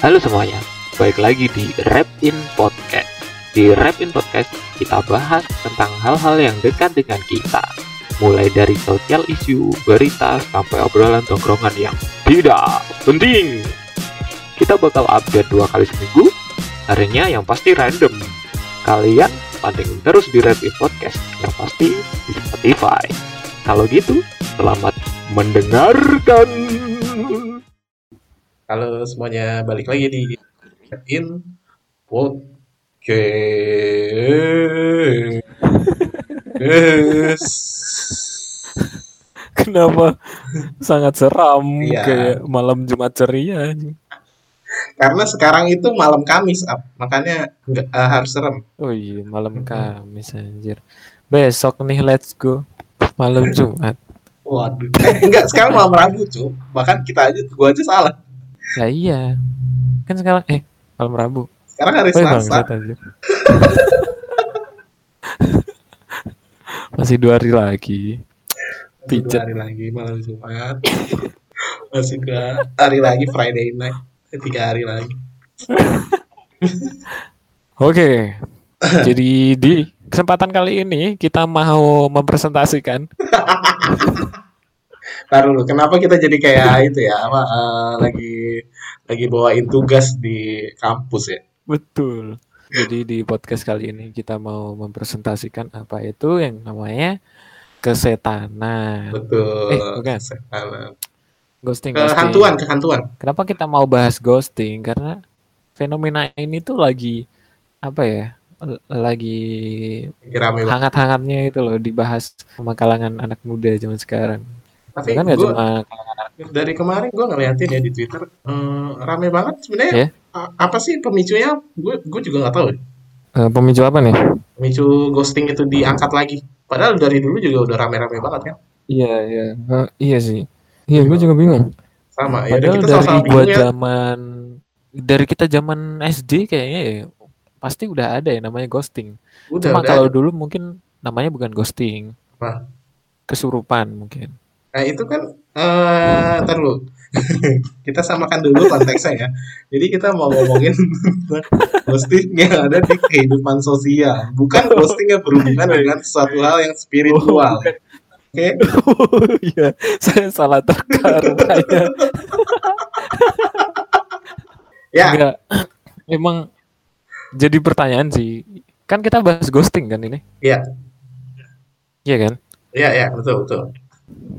Halo semuanya, balik lagi di Rap In Podcast. Di Rap In Podcast, kita bahas tentang hal-hal yang dekat dengan kita. Mulai dari sosial isu, berita, sampai obrolan tongkrongan yang tidak penting. Kita bakal update dua kali seminggu, harinya yang pasti random. Kalian pantengin terus di Rap In Podcast, yang pasti di Spotify. Kalau gitu, selamat mendengarkan. Halo semuanya, balik lagi di In Podcast. Kenapa sangat seram Iya. kayak malam Jumat ceria. Karena sekarang itu malam Kamis, Ap. makanya nggak eh, harus serem. Oh iya, malam. Kamis anjir. Besok nih let's go. Malam Jumat. Waduh, eh, enggak sekarang malam Rabu, cu. Bahkan kita aja, gua aja salah. Ya iya. Kan sekarang eh malam Rabu. Sekarang hari Oh, iya, Selasa. anjir. Masih dua hari lagi. Masih dua hari lagi malam Jumat. Masih dua hari lagi Friday night. Tiga hari lagi. Oke. Jadi di kesempatan kali ini kita mau mempresentasikan Taruh dulu, kenapa kita jadi kayak itu ya, apa, eh, lagi lagi bawain tugas di kampus ya? Betul. Jadi di podcast kali ini kita mau mempresentasikan apa itu yang namanya kesetanan. Betul. Eh, bukan. Kesetanan. Ghosting, Kehantuan, ghosting. kehantuan. Kenapa kita mau bahas ghosting? Karena fenomena ini tuh lagi apa ya? Lagi hangat-hangatnya itu loh dibahas sama kalangan anak muda zaman sekarang. Tapi nggak gua cuma dari kemarin gue ngeliatin ya di Twitter, eh, rame banget sebenarnya. Ya. a- Apa sih pemicunya? Gue gue juga nggak tahu. ya. eh, pemicu apa nih? Pemicu ghosting itu diangkat lagi. Padahal dari dulu juga udah rame-rame banget kan. Iya, iya. Eh, iya sih. Iya, gue juga bingung. Sama ya. Padahal kita dari gua bingung ya. zaman dari kita zaman SD kayaknya ya pasti udah ada ya namanya ghosting. Udah, Cuma udah kalau ada. dulu mungkin namanya bukan ghosting. Apa? Kesurupan mungkin. Nah itu kan, eh ntar dulu. kita samakan dulu konteksnya ya. Jadi kita mau ngomongin ghosting yang ada di kehidupan sosial. Bukan ghosting yang berhubungan dengan sesuatu hal yang spiritual. bukan. Oke? Oh iya, saya salah terka rupanya. Ya, Enggak. Emang jadi pertanyaan sih. Kan kita bahas ghosting kan ini? Iya. Iya kan? ya, ya, betul, betul.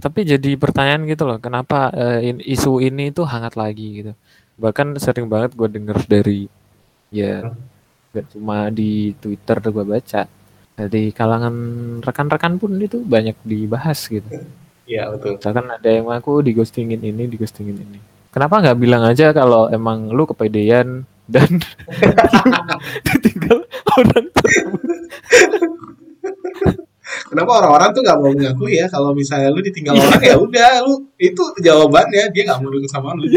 Tapi jadi pertanyaan gitu loh, kenapa eh, in- isu ini tuh hangat lagi gitu. Bahkan sering banget gue denger dari ya gak cuma di Twitter gue baca, dari kalangan rekan-rekan pun itu banyak dibahas gitu. Iya, betul. Misalkan ada yang ngaku digostingin ini, digostingin ini. Kenapa nggak bilang aja kalau emang lu kepedean dan ditinggal orang tersebut? Kenapa orang-orang tuh nggak mau mengakui ya kalau misalnya lu ditinggal orang ya udah lu itu jawabannya dia nggak mau deket sama lu.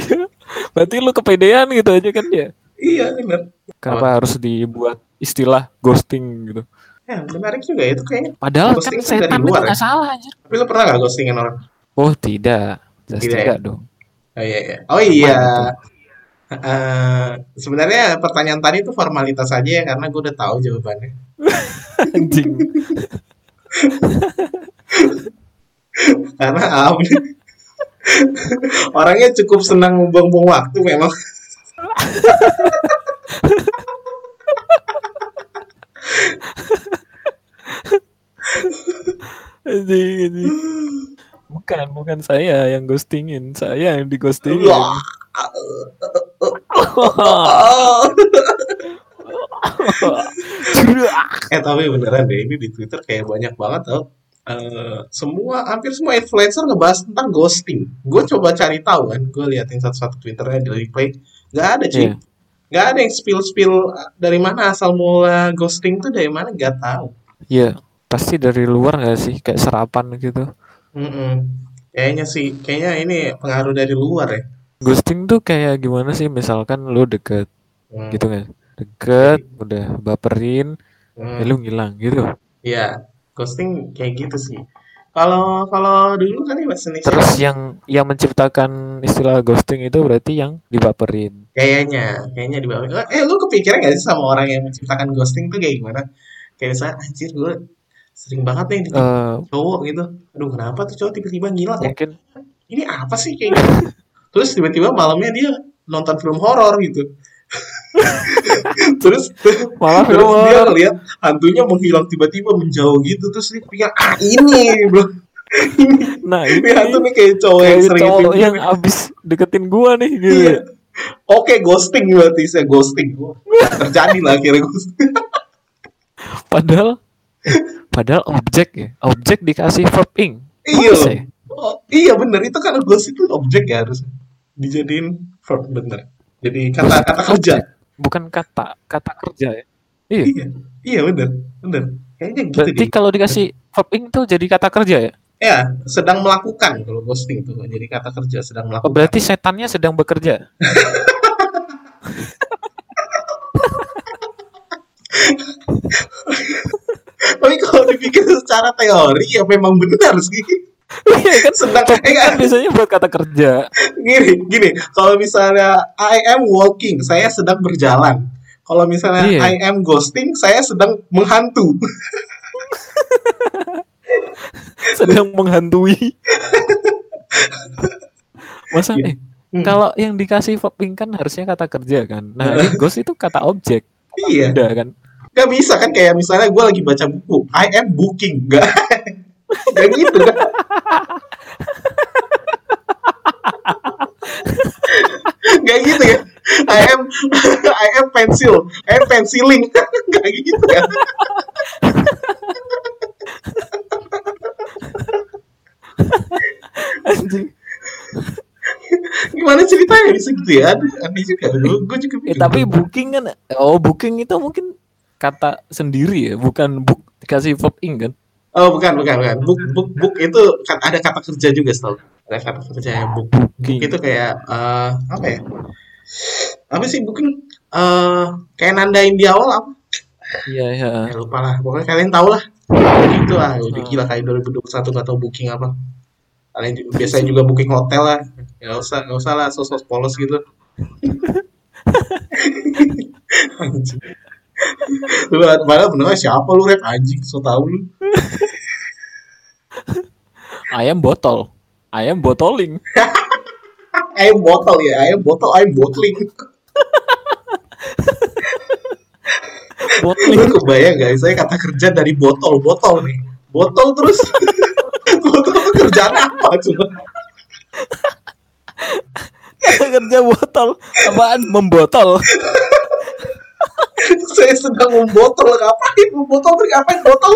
Berarti lu kepedean gitu aja kan ya? Iya benar. Kenapa harus dibuat istilah ghosting gitu? Ya, menarik juga itu kayaknya. Padahal Ghosting kan kan dari setan itu luar ya? salah anjir. Tapi lu pernah nggak ghostingin orang? Oh tidak, Tidak tidak, ya? dong. Oh iya, iya. Oh iya. Eh, sebenarnya pertanyaan tadi itu formalitas aja ya karena gue udah tahu jawabannya. Anjing. Karena Am orangnya cukup senang membuang-buang waktu memang. Bukan, bukan saya yang ghostingin, saya yang dighostingin. Eh tapi beneran deh ini di Twitter kayak banyak banget tau. Eh, semua hampir semua influencer ngebahas tentang ghosting. Gue coba cari tahu kan, gue liatin satu-satu Twitternya di replay, nggak ada cuy. Iya. Nggak ada yang spill-spill dari mana asal mula ghosting tuh dari mana nggak tahu. Iya, pasti dari luar nggak sih, kayak serapan gitu. Mm-mm. Kayaknya sih, kayaknya ini pengaruh dari luar ya. Ghosting tuh kayak gimana sih? Misalkan lu deket, Hmm. gitu kan? Deket, udah baperin, Hmm. eh, lu ngilang gitu. Iya, ghosting kayak gitu sih. Kalau kalau dulu kan ya bahasa Indonesia Terus yang yang menciptakan istilah ghosting itu berarti yang dibaperin. kayaknya kayaknya di bawah. Eh lu kepikiran gak sih sama orang yang menciptakan ghosting tuh kayak gimana? Kayak misalnya anjir gue sering banget nih Eh cowok gitu. Aduh kenapa tuh cowok tiba-tiba ngilang ya? mungkin Ini apa sih kayak gitu? Terus tiba-tiba malamnya dia nonton film horor gitu. terus malah terus dia film lihat hantunya menghilang tiba-tiba menjauh gitu terus dia pikir ah ini bro Nah, ini ini hantu nih kayak cowok yang sering cowok yang abis deketin gua nih gitu. Iya. Oke, ghosting berarti saya ghosting. Terjadi lah akhirnya ghosting. Padahal padahal objek ya. Objek dikasih verb ing. Iya. Ya? Oh, iya bener itu kan ghost itu objek ya harus dijadiin verb bener. Jadi kata kata kerja. Bukan kata, kata kerja ya. Iya. Iya, iya bener, bener. Kayaknya gitu Berarti kalau dikasih verb ing tuh jadi kata kerja ya? Ya, sedang melakukan kalau ghosting itu jadi kata kerja sedang Oh, melakukan. berarti setannya sedang bekerja. Tapi kalau dipikir secara teori ya memang benar sih. Iya kan? Sedang eh, kan biasanya buat kata kerja. gini gini kalau misalnya I am walking saya sedang berjalan kalau misalnya Iya. I am ghosting saya sedang menghantu sedang menghantui. Masa Iya. eh Hmm. kalau yang dikasih verb ing kan harusnya kata kerja kan. Nah, ini ghost itu kata objek. iya Udah kan. nggak bisa kan kayak misalnya gue lagi baca buku I am booking nggak nggak gitu kan nggak gitu ya I am I am penciling nggak gitu Anjing. gimana ceritanya bisa gitu ya? Aneh juga. Gue juga Eh, tapi booking kan oh booking itu mungkin kata sendiri ya, bukan book dikasih verb ing kan. Oh bukan bukan bukan. Book book book itu kan ada kata kerja juga setahu ada kata kerja yang book book. Booking. itu kayak eh, apa ya? Apa sih booking eh kayak nandain di awal apa? Iya, iya. ya lupa lah pokoknya kalian lah gitu lah. Udah gila kayak 2021 nggak tahu booking apa. Kalian biasanya juga booking hotel lah. Nggak usah nggak usah lah sosok polos gitu. Lu padahal bener siapa lu rap anjing so tau lu. Ayam botol. Ayam botoling. ayam botol ya ayam botol ayam bottling Botoling. lu kebayang gak saya kata kerja dari botol botol nih. Botol terus? Botol kerjaan apa coba? Kata kerja botol. Apaan? Membotol. saya sedang membotol ngapain? Membotol tuh ngapain? Botol?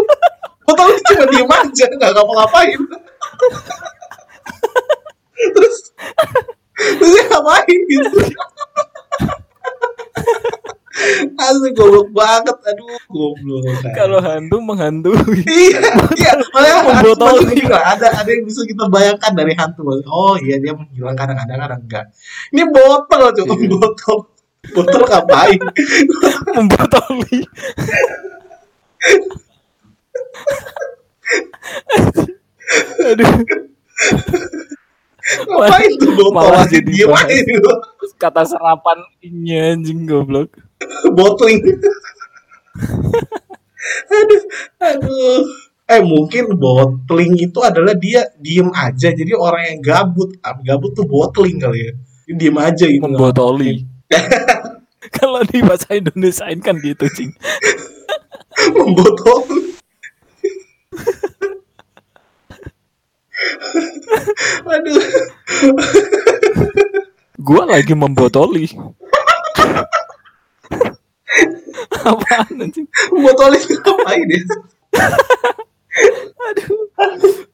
Botol itu cuma diem aja nggak ngapa-ngapain. Terus? Terus ngapain gitu Asli goblok banget, aduh goblok. Kalau hantu menghantui. iya, iya, makanya Membotol. juga ada ada yang bisa kita bayangkan dari hantu. Oh iya dia menghilang kadang-kadang kadang enggak. Ini botol coba Iya. botol. Botol ngapain? Membotoli. Aduh, Ngapain tuh botol? malah jadi gitu. kata serapan ininya anjing goblok. Bottling. aduh, aduh. Eh mungkin bottling itu adalah dia diem aja. Jadi orang yang gabut, ah, gabut tuh bottling kali ya. Dia diem aja gitu. Membotoli. Kalau di bahasa Indonesia kan gitu, cing. Membotol. Aduh. Gua lagi membotoli. Apaan anjing? Botol itu ngapain ya? Aduh.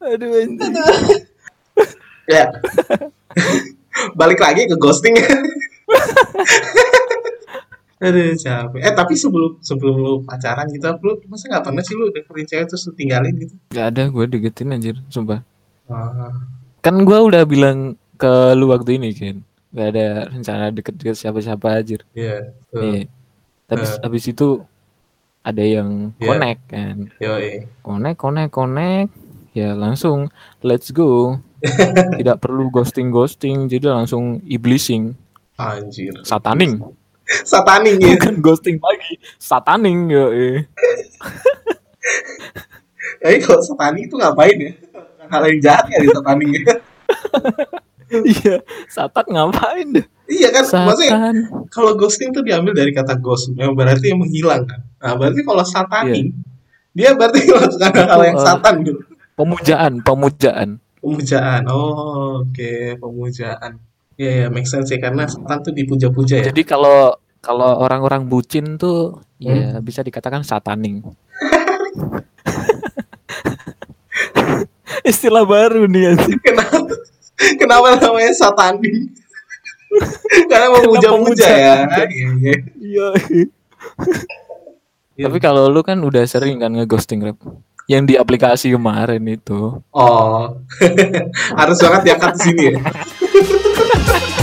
Aduh anjing. Ya. Balik lagi ke ghosting. Aduh capek. Eh tapi sebelum sebelum lu pacaran gitu, lu masa nggak pernah sih lu deketin cewek terus lu tinggalin gitu? Gak ada gue deketin anjir, sumpah. Ah, Kan gua udah bilang ke lu waktu ini kan. Gak ada rencana deket-deket siapa-siapa iya. tuh. Nih. Tapi Eh. habis itu ada yang Iya. connect kan. Yoi. Connect, connect, connect. ya langsung let's go. Tidak perlu ghosting-ghosting, jadi langsung iblising, Anjir. sataning. Sataning ya. Bukan ghosting lagi, sataning ya. Tapi kalau sataning itu ngapain ya? Hal yang jahat ya di sataning ya. Iya, satan ngapain deh? Iya kan, maksudnya Satan. kalau ghosting itu diambil dari kata ghost, yang berarti yang menghilang kan. Nah, berarti kalau sataning, dia berarti melakukan hal yang satan gitu. Pemujaan, pemujaan. Pemujaan. Oh, oke, pemujaan. Ya, ya, make sense ya karena satan tuh dipuja-puja ya. Jadi kalau kalau orang-orang bucin tuh Hmm. ya bisa dikatakan sataning. Istilah baru nih anjing. Kenapa? Kenapa namanya sataning? karena memuja-muja ya. Iya, iya. Iya. Iya. Tapi kalau lu kan udah sering kan ngeghosting rap. Yang di aplikasi kemarin itu. Oh, harus banget diangkat di sini ya.